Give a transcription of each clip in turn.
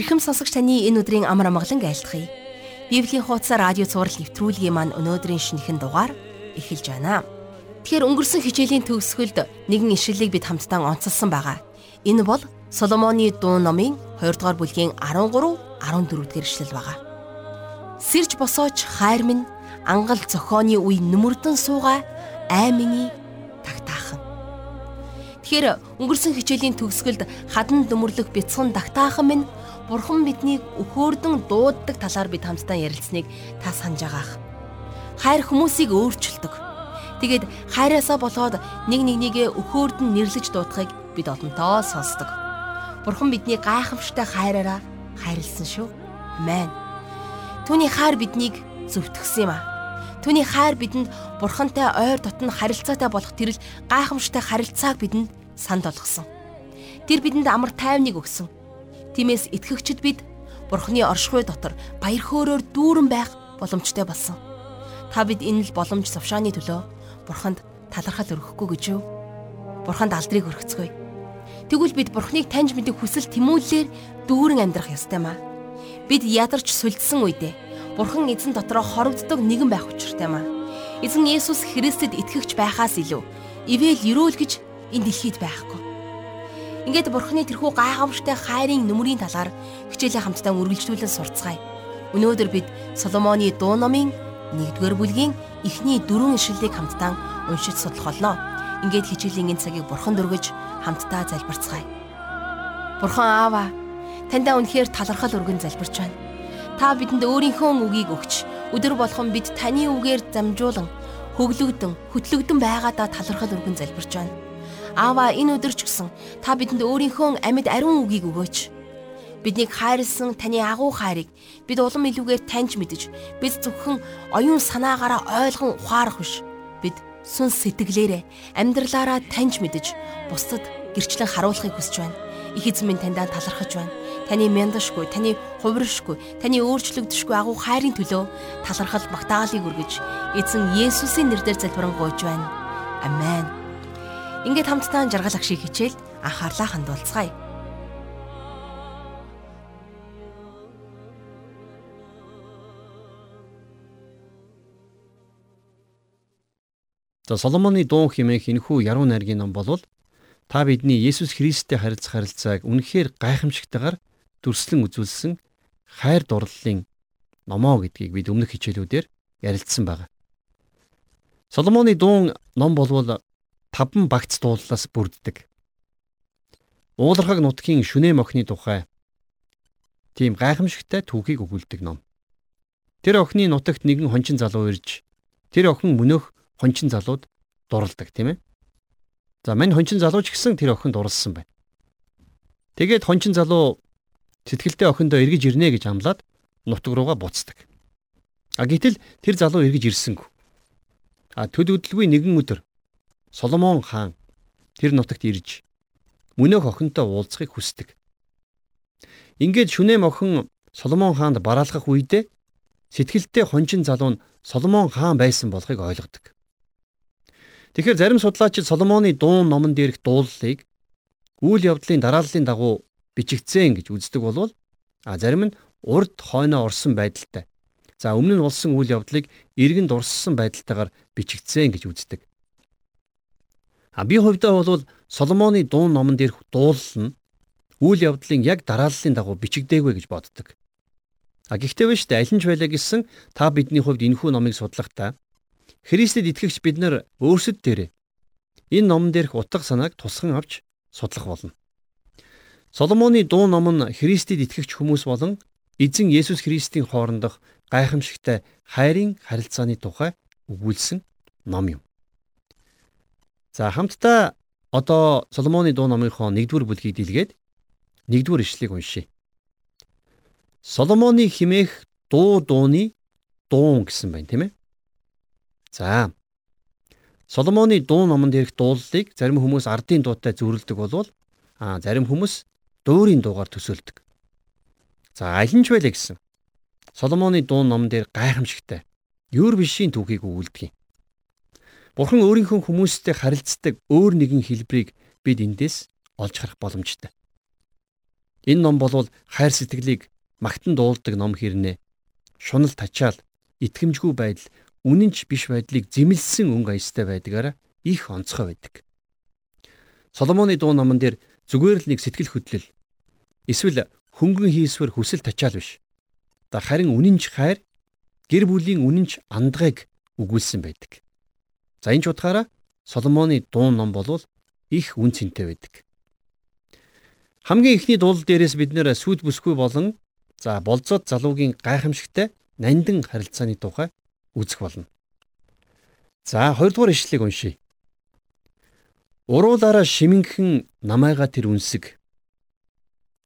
Ирхэм сонсогч таны энэ өдрийн амар амгалан айлтгая. Библийн хуудас радио цаураар нэвтрүүлгийн маань өнөөдрийн шинэхэн дугаар эхэлж байна. Тэгэхээр өнгөрсөн хичээлийн төгсгөлд нэгэн ишлэлийг бид хамтдаа онцлсан байгаа. Энэ бол Соломоны дуу номын 2 дугаар бүлгийн 13, 14 дугаар ишлэл байгаа. Сэрж босооч хайр минь ангал зохооны үе нүмердэн сууга аймгийн тагтаахан. Тэгэхээр өнгөрсөн хичээлийн төгсгөлд хадан дөмөрлөх бяцхан тагтаахан минь Бурхан биднийг өхөөрдөн дууддаг талаар бид хамтдаа ярилцсныг та санаж байгаах. Хайр хүмүүсийг өөрчилдөг. Тэгээд хайраасаа болоод нэг нэгнийгээ өхөөрдөн нэрлэж дуудахыг бид олонтоо сонсдог. Бурхан бидний гайхамшигтай хайраараа хайрлсан шүү. Амен. Түүний хайр биднийг зөвтгсөн юм а. Түүний хайр бидэнд Бурхантай ойр дотн харилцаатай болох тэрл гайхамшигтай харилцааг бидэнд санд болгосон. Тэр бидэнд амар тайвныг өгсөн Тиймээс итгэгчд бид Бурхны оршихуй дотор баяр хөөрөөр дүүрэн байх боломжтой болсон. Та бид энэ л боломж завшааны төлөө Бурханд талархал өргөхгүй гэж юу? Бурханд алдрыг өргөцгөөе. Тэгвэл бид Бурхныг таньж мэдэх хүсэл тэмүүлэлээр дүүрэн амьдрах ёстой маа. Бид ядарч сүлдсэн үедээ Бурхан эзэн дотроо хорогддог нэгэн байх учиртай маа. Эзэн Есүс Христэд итгэгч байхаас илүү ивэл ерөөл гэж энэ дэлхийд байхгүй. Ингээд бурхны тэрхүү гайхамшигтай хайрын нүмерийн талаар хичээлээ хамтдаа үргэлжлүүлэн сурцгаая. Өнөөдөр бид Соломоны дуу номын 1-р бүлгийн эхний дөрвөн ишлэлийг хамтдаа уншиж судлах болно. Ингээд хичээлийн энэ цагийг бурханд өргөж хамтдаа залбирцгаая. Бурхан аава, таньда үнэхээр талархал өргөн залбирч байна. Та бидэнд өөрийнхөө үгийг өгч, өдөр болгон бид таны үгээр замжуулан, хөглөгдөн, хөтлөгдөн байгаадаа талархал өргөн залбирч байна. Аава энэ өдөр ч гэсэн та бидэнд өөрийнхөө амьд ариун үгийг өгөөч. Биднийг хайрлсан таны агуу хайрыг бид улам илүүгээр таньж мэдэж бид зөвхөн оюун санаагаараа ойлгон ухаарах биш. Бид сүнс сэтгэлээрээ амьдралаараа таньж мэдэж бусдад гэрчлэн харуулахыг хүсэж байна. Их эзэн минь таньдаа талархаж байна. Таны мяндашгүй, таны хувиршгүй, таны өөрчлөгдөшгүй агуу хайрын төлөө талархал магтаалыг өргөж эзэн Есүсийн нэрээр залбирanгуйж байна. Амен. Ингээд хамтдаа жаргал агшиг хичээл анхаарлаа хандуулцгаая. За Соломоны дуун хэмээх энэхүү яруу найргийн ном болвол та бидний Есүс Христтэй харилцах харилцааг үнэхээр гайхамшигтайгаар дүрслэн үзүүлсэн хайр дурлалын номоо гэдгийг бид өмнөх хичээлүүдээр ярилцсан байна. Соломоны дуун ном болвол таван багц дууллаас бүрддэг. Уулархаг нутгийн шүнээ мохны тухай тийм гайхамшигтай түүхийг өгүүлдэг ном. Тэр охины нутагт нэгэн хончин залуу ирж тэр охин мөнөөх хончин залууд дурладаг тийм ээ. За мань хончин залуу ч гэсэн тэр охинд дурлсан байна. Тэгээд хончин залуу сэтгэлдээ охиндоо эргэж ирнэ гэж амлаад нутаг руугаа буцдаг. А гэтэл тэр залуу эргэж ирсэнгүй. А төд өдөлгүй нэгэн өдөр Соломон хаан тэр нутагт ирж мөнөөх охинтой уулзахыг хүсдэг. Ингээд шүнэм охин Соломон хаанд бараалгах үедээ сэтгэлдээ хончин залуу нь Соломон хаан байсан болохыг ойлгодог. Тэгэхээр зарим судлаачид Соломоны дуун номон дээрх дуулалыг үйл явдлын дарааллын дагуу бичигдсэн гэж үздэг болвол а зарим нь урд хойноо орсон байдалтай. За өмнө нь болсон үйл явдлыг эргэн дурссан байдалтайгаар бичигдсэн гэж үздэг. А би хувьдаа бол Соломоны дуун номон дээрх дуулал нь үйл явдлын яг дарааллын дагуу бичигдээгүй гэж боддог. А гэхдээ биш үү аль нь ч байлаа гэсэн та бидний хувьд энэхүү номыг судлахдаа Христэд итгэгч бид нар өөрсөд дээрээ энэ номон дээрх утга санааг тусган авч судлах болно. Соломоны дуу ном нь Христэд итгэгч хүмүүс болон эзэн Есүс Христийн хоорондох гайхамшигтай хайрын харилцааны тухай өгүүлсэн ном юм. За хамтдаа одоо Соломоны дуу номынхоо 1-р бүлгийг дийлгээд 1-р ишлэгийг уншийе. Соломоны химээх дуу дууны дуун гэсэн байна тийм ээ. За. Соломоны дуу номонд ирэх дуулалыг зарим хүмүүс ардын дуутай зүйрлдэг болвол а зарим хүмүүс дуурийн дуугаар төсөөлдөг. За аль нь ч байлаа гэсэн. Соломоны дуу номон дээр гайхамшигтай юур бишийн түүхийг өгүүлдэг юм. Бурхан өөрийнхөө хүмүүстэй харилцдаг өөр нэгэн хэлбэрийг бид эндээс олж харах боломжтой. Энэ ном бол хайр сэтгэлийг магтан дуулдаг ном хэрнээ. Шунал тачаал, итгэмжгүй байдал, үнэнч биш байдлыг зэмлсэн өнгө аястай байдгаараа их онцгой байдаг. Соломоны дуу номон дээр зүгээр л нэг сэтгэл хөдлөл эсвэл хөнгөн хийсвэр хүсэл тачаал биш. Харин үнэнч хайр гэр бүлийн үнэнч андгайг өгүүлсэн байдаг. За энэ ч утгаараа Соломоны дуу ном бол их үн цэнтэй байдаг. Хамгийн ихний дуул дээрээс бид нэр сүд бүсгүй болон за болцоод залуугийн гайхамшигтай нандин харилцааны тухай үзэх болно. За хоёрдугаар ишлэгийг уншийе. Уруулаараа шимэнхэн намайга тэр үнсэг.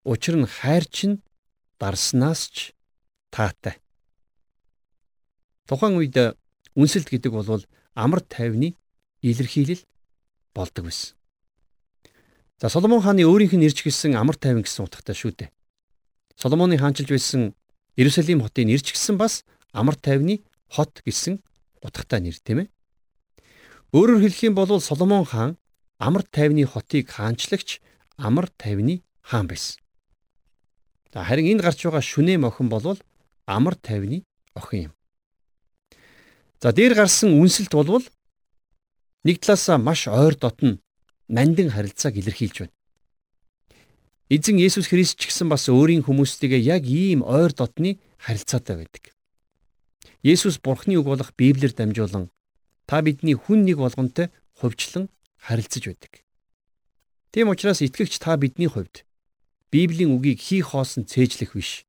Учир нь хайр чинь дарснаас ч таатай. Тухайн үед үнсэлт гэдэг бол амар тайвны илэрхийлэл болдог байсан. За Соломон хааны өөрийнх нь ирж гисэн амар тайван гэсэн утгатай шүү дээ. Соломоны хаанчилж байсан Иерусалим хотын ирж гисэн бас амар тайвны хот гэсэн утгатай нэр тийм ээ. Өөрөөр хэлэх юм бол Соломон хаан амар тайвны хотыг хаанчлагч амар тайвны хаан байсан. За харин энд гарч байгаа шүнэм охин бол амар тайвны охин юм. За дээр гарсан үнсэлт болвол нэг талаасаа маш ойр дотн нандин харилцааг илэрхийлж байна. Эзэн Есүс Христ ч гэсэн бас өөрийн хүмүүстэйгээ яг ийм ойр дотны харилцаатай байдаг. Есүс Бурхны үг болох Библиэр дамжуулан та бидний хүн нэг болгонтой хувьчлан харилцаж байдаг. Тийм учраас итгэгч та бидний хувьд Библийн үгийг хий хоосон цээжлэх биш.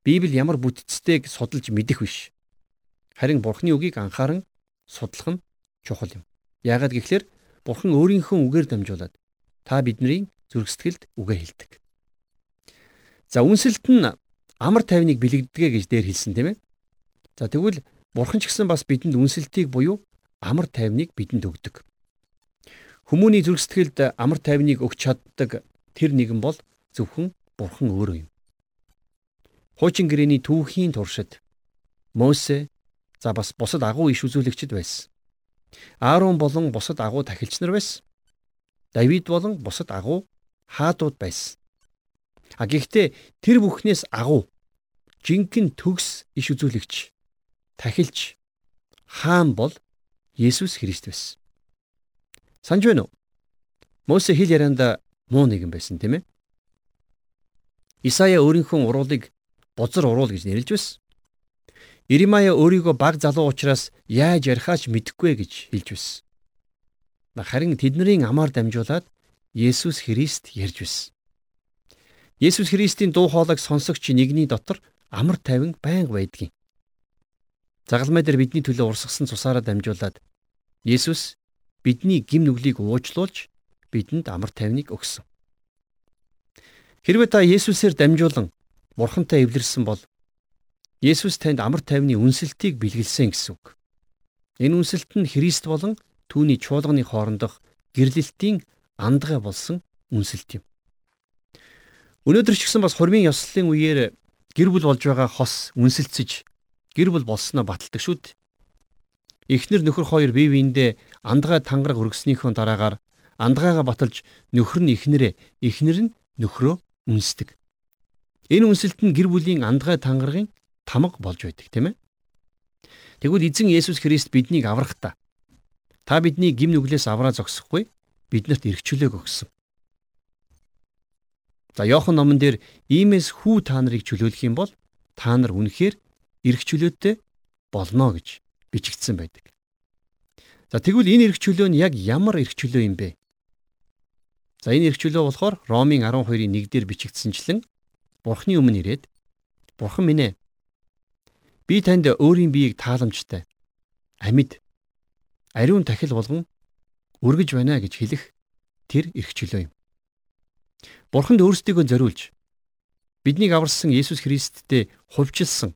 Библи ямар бүтцтэйг судалж мэдэх биш. Харин Бурхны үгийг анхааран судлах нь чухал юм. Яагаад гэвэл Бурхан өөрийнхөө үгээр дамжуулаад та бидний зүрх сэтгэлд үгээ хэлдэг. За үнсэлт нь амар тайвныг бэлэгдэгэ гэж дээр хэлсэн тийм ээ. За тэгвэл Бурхан ч гэсэн бас бидэнд үнсэлтийг буюу амар тайвныг бидэнд өгдөг. Хүмүүний зүрх сэтгэлд амар тайвныг өгч чаддаг тэр нэгэн бол зөвхөн Бурхан өөрөө юм. Хуучин гэрээний түүхийн туршид Мосе за бас бусад агуу иш үзүүлэгчд байсан. Аарон болон бусад агуу тахилч нар байсан. Давид болон бусад агуу хаадууд байсан. А гэхдээ тэр бүхнээс агуу жинхэнэ төгс иш үзүүлэгч тахилч хаан бол Есүс Христ байсан. Санж байна уу? Мосе хэл ярианда муу нэгэн байсан тийм ээ. Исая өөрийнхөө уруулыг бузар уруул гэж нэрлэж байсан. Иремая өөрийгөө баг залуу учраас яаж ярихаач мэдэхгүй гэж хэлж байсан. Харин тэдний амаар дамжуулаад Есүс Христ ярьж байсан. Есүс Христийн дуу хоолойг сонсогч нэгний дотор амар тайван байнга байдгийн. Загалмай дээр бидний төлөө урсгасан цусаараа дамжуулаад Есүс бидний гим нүглийг уучлуулж бидэнд амар тайвныг өгсөн. Хэрвээ та Есүсээр дамжуулан Бурхантай эвлэрсэн бол Есүс танд амар тайвны үнсэлтийг бэлгэлсэн гэсэн үг. Энэ үнсэлт нь Христ болон түүний чуулганы хоорондох гэрлэлтийн андгай болсон үнсэлт юм. Өнөөдөр ч гэсэн бас хурмын ёслолын үеэр гэр бүл болж байгаа хос үнсэлцэж гэр бүл болсноо баталдаг шүү дээ. Эхнэр нөхөр хоёр бие биендээ андгай тангараг өргөснийхөө дараагаар андгайгаа баталж нөхөр нь эхнэрээ эхнэр нь нөхрөө үнсдэг. Энэ үнсэлт нь гэр бүлийн андгай тангарагын тамга болж байдаг тийм ээ. Тэгвэл эзэн Есүс Христ биднийг аврахдаа та бидний гим нүглээс авраа зогсохгүй биднэрт эргчлөөг өгсөн. За Иохан номон дээр иймээс хүү та нарыг чөлөөлөх юм бол та нар үнэхээр эргчлөөтэй болно гэж бичигдсэн байдаг. За тэгвэл энэ эргчлөө нь яг ямар эргчлөө юм бэ? За энэ эргчлөө болохоор Ромын 12-ийн 1 дээр бичигдсэнчлэн Бурхны өмнө ирээд Бурхан минь ээ Би танд өөрийн биеийг тааламжтай амьд ариун тахил болгон өргөж байна гэж хэлэх тэр эрхчлөө юм. Бурханд өөрсдийгөө зориулж биднийг аварсан Есүс Христтэй хувьчилсан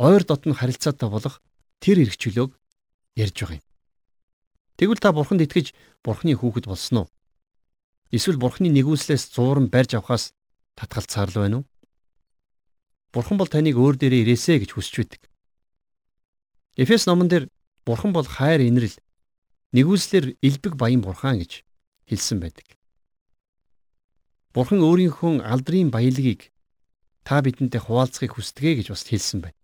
ойр дотн харилцаатай болох тэр эрхчлөөг ярьж байгаа юм. Тэгвэл та Бурханд итгэж Бурхны хүүхэд болсон уу? Эсвэл Бурхны нэгүслээс зууран барьж авахаас татгалцаар л байна уу? Бурхан бол таныг өөр дээрээ ирээсэ гэж хүсч байдаг. Эфес номон дээр Бурхан бол хайр инрэл нэгүслэр элбэг баян бурхан гэж хэлсэн байдаг. Бурхан өөрийнхөө алдрын баялагийг та бидэнтэй хуваалцахыг хүсдэгэ гэж бас хэлсэн байна.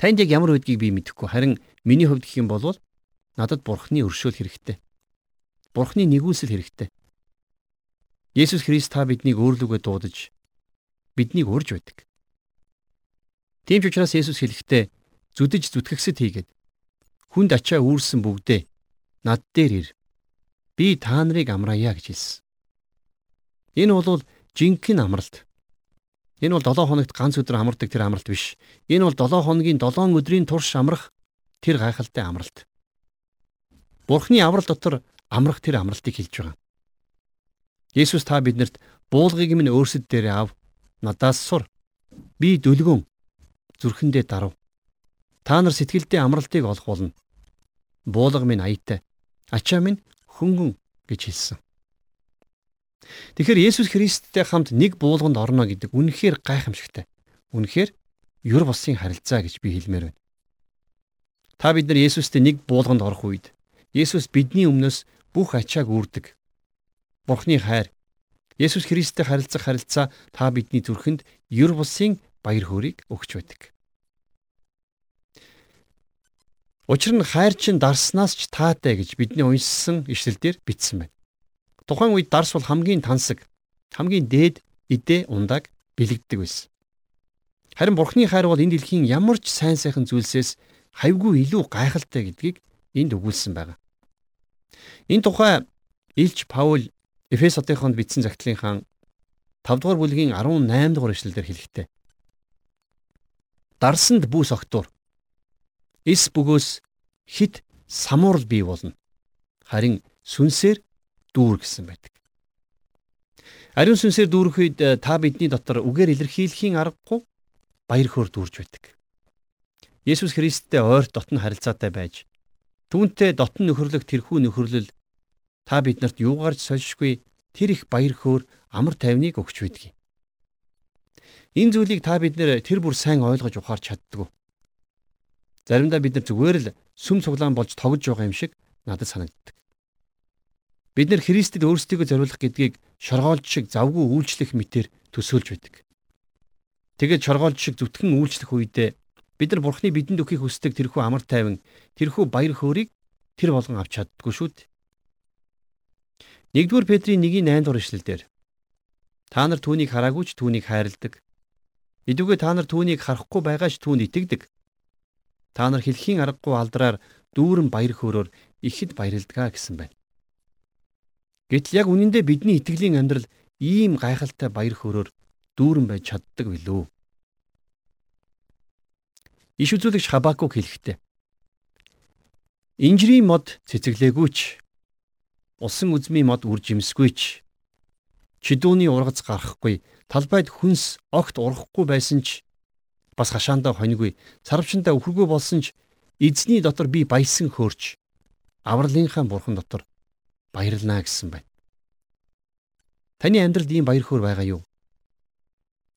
Танд яг ямар үдгийг би мэдэхгүй харин миний хувьд гэх юм бол надад Бурханы өршөөл хэрэгтэй. Бурханы нэгүүлсэл хэрэгтэй. Есүс Христ та биднийг өөрлөгөө дуудаж биднийг урьж байдаг. Тийм ч учраас Есүс хэлэхдээ зүдэж зүтгэгсэд хийгээд хүнд ачаа үүрсэн бүгдээ над дээр ир. Би та нарыг амраая гэж хэлсэн. Энэ бол жинхэнэ амралт. Энэ бол 7 хоногт ганц өдөр амардаг тэр амралт биш. Энэ бол 7 хоногийн 7 өдрийн турш амрах тэр гайхалтай амралт. Бурхны аврал дотор амрах тэр амралтыг хэлж байгаа. Есүс та биднэрт буулгыг минь өөрсөд дээр ав. Надаас сур. Би дүлгүн зүрхэндээ дарав. Та нар сэтгэлдээ амралтыг олох болно. Буулга минь аятай. Ачаа минь хөнгөн гэж хэлсэн. Тэгэхээр Есүс Христтэй хамт нэг буулганд орно гэдэг үнэхээр гайхамшигтай. Үнэхээр юр босын харилцаа гэж би хэлмээр байна. Та бид нар Есүстэй нэг буулганд орох үед Есүс бидний өмнөөс бүх ачааг үрдэг. Бурхны хайр Есүс Христтэй харилцах харилцаа та бидний зүрхэнд юр бусын баяр хөөргийг өгч байдаг. Учир нь хайр чинь дарснаас ч таатай гэж бидний уншсан ишлэлдэр бичсэн байна. Тухайн үед дарс бол хамгийн тансаг, хамгийн дээд идэ ундаг бэлэгддэг байсан. Харин Бурхны хайр бол энэ дэлхийн ямар ч сайн сайхан зүйлсээс хавьгүй илүү гайхалтай гэдгийг энд өгүүлсэн байна. Энэ тухай Илч Паул Эфес хотынд бичсэн загтлынхаа 5 дугаар бүлгийн 18 дугаар эшлэлдэр хэлэхдээ Дарсанд бүс огтур эс бөгөөс хит самуурал бий болно. Харин сүнсээр дүүр гэсэн байдаг. Ариун сүнсээр дүүрэх үед э, та бидний дотор үгээр илэрхийлэхийн аргагүй баяр хөөр дүүрж байдаг. Есүс Христтэй ойрт дотн харилцаатай байж түүнтэй дотн нөхөрлөх тэрхүү нөхөрлөл та биднэрт юугаарч сольшгүй тэр их баяр хөөр амар тайвныг өгч байдгийг. Энэ зүйлийг та бид нэр тэр бүр сайн ойлгож ухаарч чаддгүй. Заримдаа бид нар зүгээр л сүм цуглаан болж тогж байгаа юм шиг надад санагддаг. Бид нар Христэд өөрсдийгөө зориулах гэдгийг шоргоолж шиг завгүй үйлчлэх мэтэр төсөөлж байдаг. Тэгээд шоргоолж шиг зүтгэн үйлчлэх үедээ бид нар Бурхны бидэнд өгөхийг хүсдэг тэрхүү амар тайван, тэрхүү баяр хөөргийг тэр болгон авч чаддгүй шүү дээ. 1-р Петрийн 1-ийн 8 дугаар эшлэлдэр та нар түүнийг хараагүй ч түүнийг хайрладаг. Идүгэ та нар түүнийг харахгүй байгаа ч түүнд итгэдэг. Та нар хэлхийн аргагүй алдраар дүүрэн баяр хөөрөөр ихэд баярлдгаа гэсэн байна. Гэтэл яг үнэндээ бидний итгэлийн амьдрал ийм гайхалтай баяр хөөрөөр дүүрэн байж чаддаг билүү? Иш үзүүлэгч Хабакук хэлэхдээ Инжирийн мод цэцэглээгүйч усан үзмийн мод үр жимсгүйч чидүүний ургац гарахгүй талбайд хүнс огт урахгүй байсан ч бас хашаандаа хоньгүй царвчандаа өхөргөө болсон ч эзний дотор би баясан хөөрч авралынхаа бурхан дотор баярлнаа гэсэн байна. Таны амьдралд ийм баяр хөөр байгаа юу?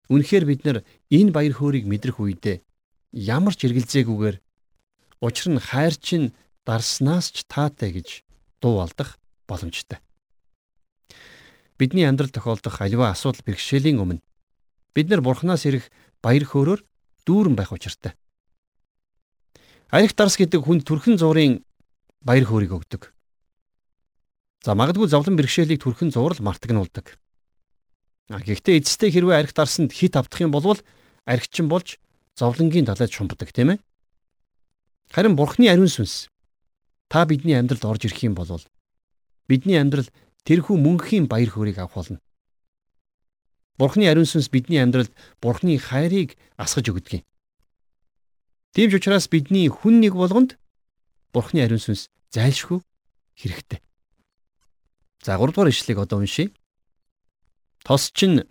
Үнэхээр бид нар энэ баяр хөөргийг мэдрэх үедээ ямар ч эргэлзээгүйгээр учир нь хайр чинь дарснаас ч таатай гэж дуу алдах боломжтой. Бидний амьдрал тохиолдох аливаа асуудал бэрхшээлийн өмнө бид нар бурхнаас ирэх баяр хөөрөөр дүүрэн байх учиртай. Аярх дарс гэдэг хүнд төрхөн зуурын баяр хөөргийг өгдөг. За магадгүй зовлон бэрхшээлийг төрхөн зуурал мартагнуулдаг. Гэхдээ эцэстээ хэрвээ аярх дарсанд хит автах юм бол архичин болж зовлонгийн талаад шумбдаг тийм ээ. Харин бурхны ариун сүнс та бидний амьдралд орж ирэх юм бол бидний амьдрал тэрхүү мөнхийн баяр хөөргийг авах болно. Бурхны ариун сүнс бидний амьдралд Бурхны хайрыг асгаж өгдөг юм. Тийм ч учраас бидний хүн нэг болгонд Бурхны ариун сүнс зайлшгүй хэрэгтэй. За 3 дугаар ишлэгийг одоо уншийе. Тос чин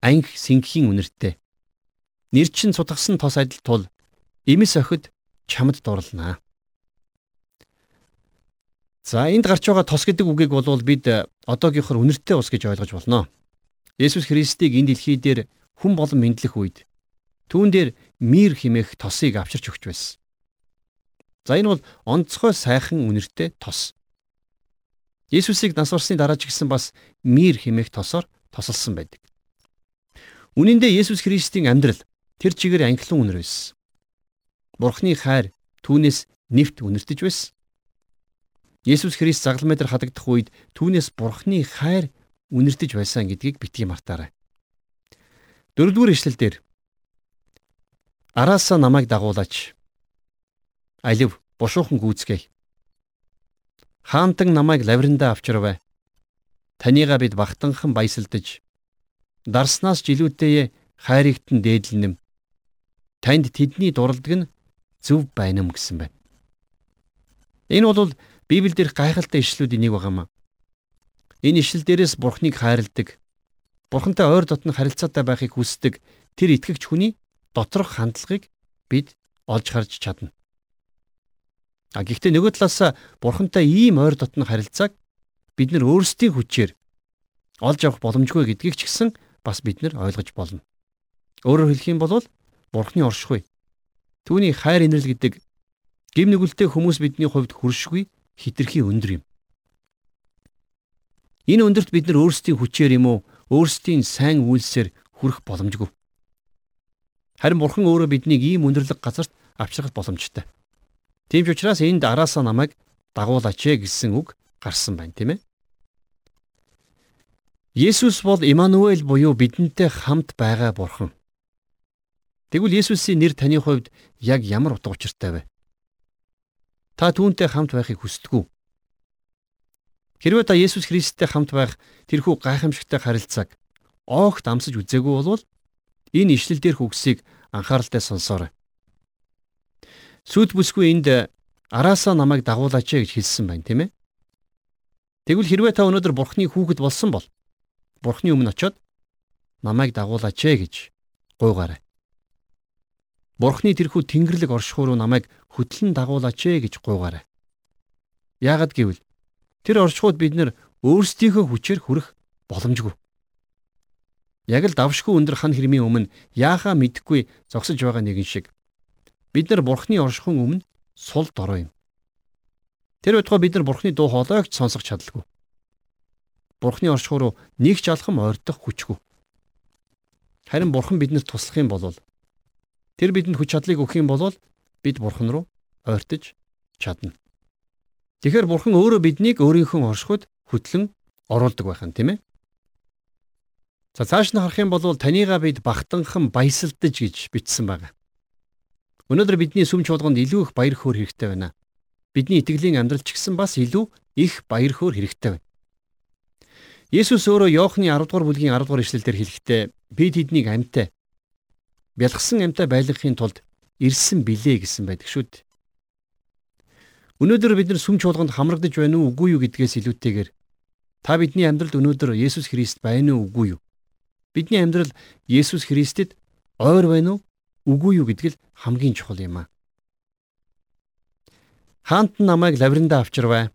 анги сингийн үнэртэй. Нэр чин цутгасан тос адил тул эмэс охид чамд дурлнаа. За энд гарч байгаа тос гэдэг үгийг бол бид одоогийнхор үнэртэй ус гэж ойлгож болно. Есүс Христийг энэ дэлхий дээр хүн болон мэдлэх үед түүн дээр мир химэх тосыг авчирч өгч байсан. За энэ бол онцгой сайхан үнэртэй тос. Есүсийг нас орсны дараа ч гэсэн бас мир химээх тосоор тосолсон байдаг. Үнэн дээр Есүс Христийн амьдрал тэр чигээр анхлан үнэр байсан. Бурхны хайр түүнээс нэвт үнэртэж байсан. Есүс Христ загламай дээр хадагдах үед түүнээс Бурхны хайр үнэртэж байсан гэдгийг битгий мартаарай. Дөрөвдүгээр ишлэл дээр Араасаа намайг дагуулаач. Алив бушуухан гүйцгээе. Хаантан намайг лаврандаа авчирвэ. Танийга бид багтанхан баясалдаж дарснаас жилүүдээ хайрыгтэн дээдлэнэм. Танд тэдний дуралдаг нь зөв байна юм гэсэн байна. Энэ бол Библиэлд гайхалтай ишлүүдийн нэг байгаамаа. Энэ ишлэл дээрээс Бурхныг хайрладаг, Бурхантай ойр дотн харилцаатай байхыг хүсдэг тэр итгэгч хүний доторх хандлагыг бид олж харж чадна. А гэхдээ нөгөө талаас бурхантай ийм ойр дотн харилцааг бид нар өөрсдийн хүчээр олж авах боломжгүй гэдгийг ч гэсэн бас бид нар ойлгож болно. Өөрөөр хэлэх юм бол бурхны оршихуй. Түүний хайр инрэл гэдэг гим нүгэлтэй хүмүүс бидний хувьд хүршгүй хитрхи өндөр юм. Энэ өндөрт бид нар өөрсдийн хүчээр юм уу өөрсдийн сайн үйлсээр хүрэх боломжгүй. Харин Бурхан өөрөө биднийг ийм өндөрлөг газарт авчрах боломжтой. Тийм ч учраас энд араасаа намайг дагуулаач ээ гэсэн үг гарсан байна, тийм ээ. Есүс бол Имануэль буюу бидэнтэй хамт байгаа Бурхан. Тэгвэл Есүсийн нэр таны хувьд яг ямар утга учиртай вэ? Та түүнтэй хамт байхыг хүсдэг үү? Хэрвээ та Есүс Христтэй хамт байх тэрхүү гайхамшигтай харилцааг огт амсаж үзээгүй бол Энэ ишлэл дээрх үгсийг анхааралтай сонсоорой. Сүд бүсгүй энд араасаа намайг дагуулаач гэж хэлсэн байна, тийм ээ? Тэгвэл хэрвээ та өнөөдөр Бурхны хүүхэд болсон бол Бурхны өмнө очиод намайг дагуулаач гэж гуйгаарай. Бурхны тэрхүү тэнгэрлэг оршихууруу намайг хөтлөн дагуулаач гэж гуйгаарай. Яагад гэвэл тэр оршихуйд бид нэр өөрсдийнхөө хүчээр хүрэх боломжгүй. Яг л давшгүй өндөр хан хэрмийн өмнө яахаа мэдэхгүй зогсож байгаа нэгэн шиг. Бид нар бурхны оршихуун өмнө сул дорой юм. Тэр байтугай бид нар бурхны дуу хоолойг сонсох чадалгүй. Бурхны оршихуй руу нэг ч алхам ойртох хүчгүй. Харин бурхан биднэрт туслах юм бол тэр бидэнд хүч чадлыг өгөх юм бол бид бурхан руу ойртож чадна. Тэгэхээр бурхан өөрөө биднийг өөрийнхөө оршихуйд хөтлөн оруулдаг байх нь тийм ээ. За цааш нь харах юм бол танийгаа бид багтанхан баясалдаж гэж бичсэн байна. Өнөөдөр бидний сүм чуулганд илүү их баяр хөөр хэрэгтэй байна. Бидний итгэлийн амьдрал ч гэсэн бас илүү их баяр хөөр хэрэгтэй байна. Есүс өөрөө Иохны 10 дугаар бүлгийн 10 дугаар ишлэлдэр хэлэхдээ би тэднийг амьтаа бялгсан амьтаа байлгахын тулд ирсэн билээ гэсэн байдаг шүү дээ. Өнөөдөр бид нар сүм чуулганд хамрагдаж байна уу үгүй юу гэдгээс илүүтэйгээр та бидний амьдралд өнөөдөр Есүс Христ байна уу үгүй юу? Бидний амьдрал Есүс Христэд ойр байна уу? Үгүй юу гэдг л хамгийн чухал юм аа. Хаант намайг лаврандаа авчирвай.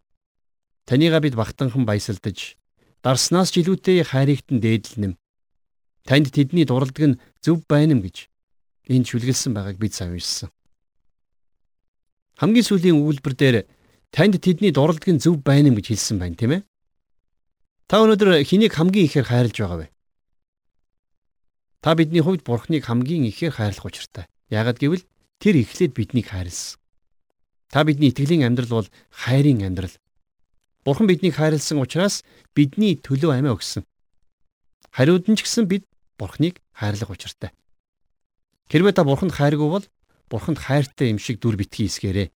Танийга бид багтанхан баясалдаж, дарснаас жилүүтэй хайрыгтэн дээдлэнэм. Танд тэдний дуралдаг нь зөв байна юм гэж энд шүлгэлсэн байгааг бид сайн уншсан. Хамгийн сүүлийн өгүүлбэр дээр танд тэдний нь зөв байна гэж хэлсэн байна, тийм ээ? Та өнөөдөр хэнийг хамгийн ихээр хайрлаж байгаа вэ? Та бидний хувьд Бурхныг хамгийн ихээр хайрлах учиртай. Яагад гэвэл тэр эхлээд биднийг хайрлсан. Та бидний итгэлийн амьдрал бол хайрын амьдрал. Бурхан биднийг хайрлсан учраас бидний төлөө амиа өгсөн. Хариуд нь ч гэсэн бид Бурхныг хайрлах учиртай. Хэрвээ та Бурханд хайргүй бол Бурханд хайртай юм шиг дүр битгий эсгээрээ.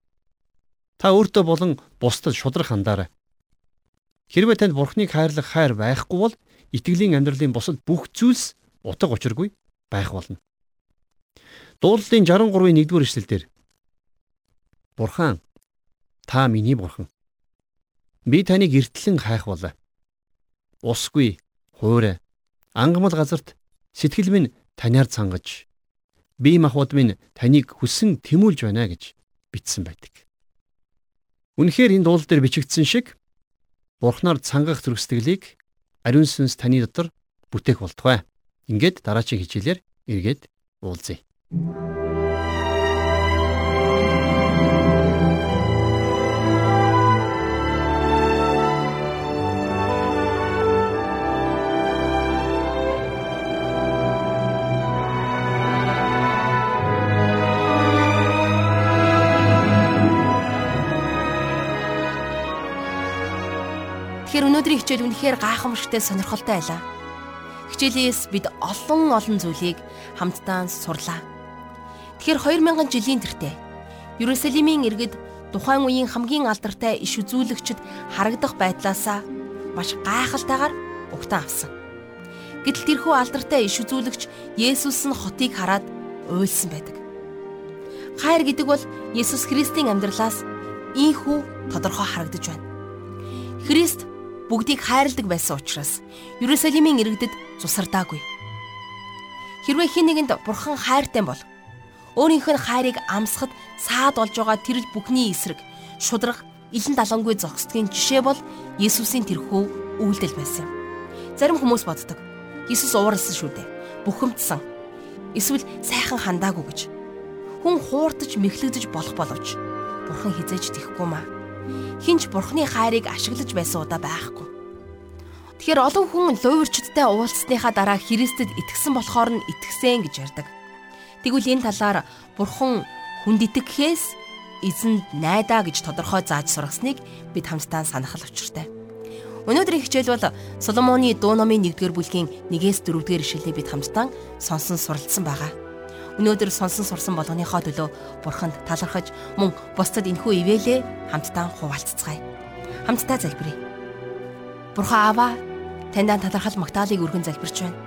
Та өөртөө болон бусдад шудрах хандаарай. Хэрвээ танд Бурхныг хайрлах хайр байхгүй бол итгэлийн амьдралын бусад бүх зүйлс утга учиргүй байх болно. Дуулалтын 63-ийн 1-р эшлэлдэр Бурхан та миний бурхан. Би таныг эртлэн хайх болоо. Усгүй, хуурай, ангамл газарт сэтгэл минь таниар цангаж би махбод минь таныг хүсэн тэмүүлж байна гэж бичсэн байдаг. Үнэхээр энэ дуул дээр бичигдсэн шиг Бурхнаар цангах зөргсдгэлийг ариун сүнс таны дотор бүтээх болтугай. Ингээд дараагийн хичээлээр эргээд уулзъя. Өнөөдрийн хичээл үнэхээр гайхамшигтай сонирхолтой байлаа. Хичээлээс бид олон олон зүйлийг хамтдаа сурлаа. Тэгэхээр 2000 жилийн тэртээ Ерүсалимийн иргэд тухайн үеийн хамгийн алдартай иш үзүүлэгчд харагдах байдлаасаа маш гайхалтайгаар угтан авсан. Гэтэл тэрхүү алдартай иш үзүүлэгч Есүс нь хотыг хараад уйлсан байдаг. Хайр гэдэг бол Есүс Христийн амьдралаас ийхүү тодорхой харагдаж байна. Христ бүгдийг хайрладаг байсан учраас Ерүсалимийн иргэдэд цусардаагүй. Хэрвээ хэн нэгэнд бурхан хайртай бол өөрийнх нь хайрыг амсахад саад болж байгаа тэр бүхний эсрэг шудраг илэн далангүй зогсдгийн жишээ бол Есүсийн тэрхүү үйлдэл байсан юм. Зарим хүмүүс боддог. Есүс ууралсан шүү дээ. Бухимдсан. Эсвэл сайхан хандаагүй гэж. Хүн хууртаж мэхлэгдэж болох боловч бурхан хизээж тэхгүй маа. Хинч бурханы хайрыг ашиглаж байсан удаа байхгүй. Тэгэхээр олон хүн луйварчдтай уулзсныхаа дараа Христэд итгэсэн болохоор нь итгэсэн гэж ярьдаг. Тэгвэл энэ талаар бурхан хүнд итгэхээс эзэнд найдаа гэж тодорхой зааж сургасныг бид хамтдаа санах л учиртай. Өнөөдрийн хичээл бол Соломоны дуу номын 1-р бүлгийн 1-ээс 4-р ишлэлийг бид хамтдаа сонсон суралцсан байгаа. Өнөөдөр сонсон сурсан болгоныхоо төлөө бурханд талархаж мөн бусдад энхүү ивэлээ хамтдаа хуваалццгаая. Хамтдаа залбирая. Бурхан Аава таньдаа талархал магтаалыг өргөн залбирч байна.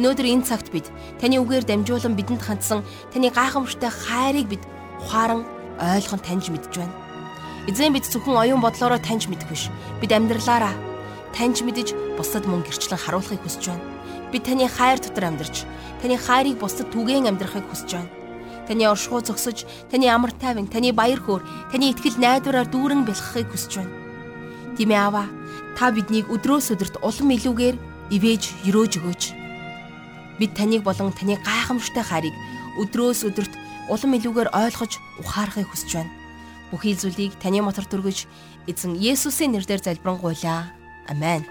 Өнөөдөр энэ цагт бид таны үгээр дамжуулан бидэнд хандсан таны гайхамшигтай хайрыг бид ухаан ойлгон таньж мэдж байна. Эзэн бид зөвхөн оюун бодлороо таньж мэдэх биш. Бид амьдралаараа таньж мэдэж бусдад мөн гэрчлэн харуулахыг хүсэж байна. Бид таны хайр дотор амьдарч, таны хайрыг бусдад түгээн амьдрахыг хүсэж байна. Таны оршихуй зогсож, таны амар тайван, таны баяр хөөр, таны итгэл найдвараар дүүрэн бэлхахыг хүсэж байна. Тимээ аваа, та биднийг өдрөөс өдөрт улам илүүгээр ивэж, өрөөж өгөөч Бид таныг болон таны гайхамшигтай хайрыг өдрөөс өдөрт улам илүүгээр ойлгож ухаарахыг хүсэж байна. Бүхий зүйлийг таны мотор төргөж эзэн Есүсийн нэрээр залбирanгуйлаа. Амен.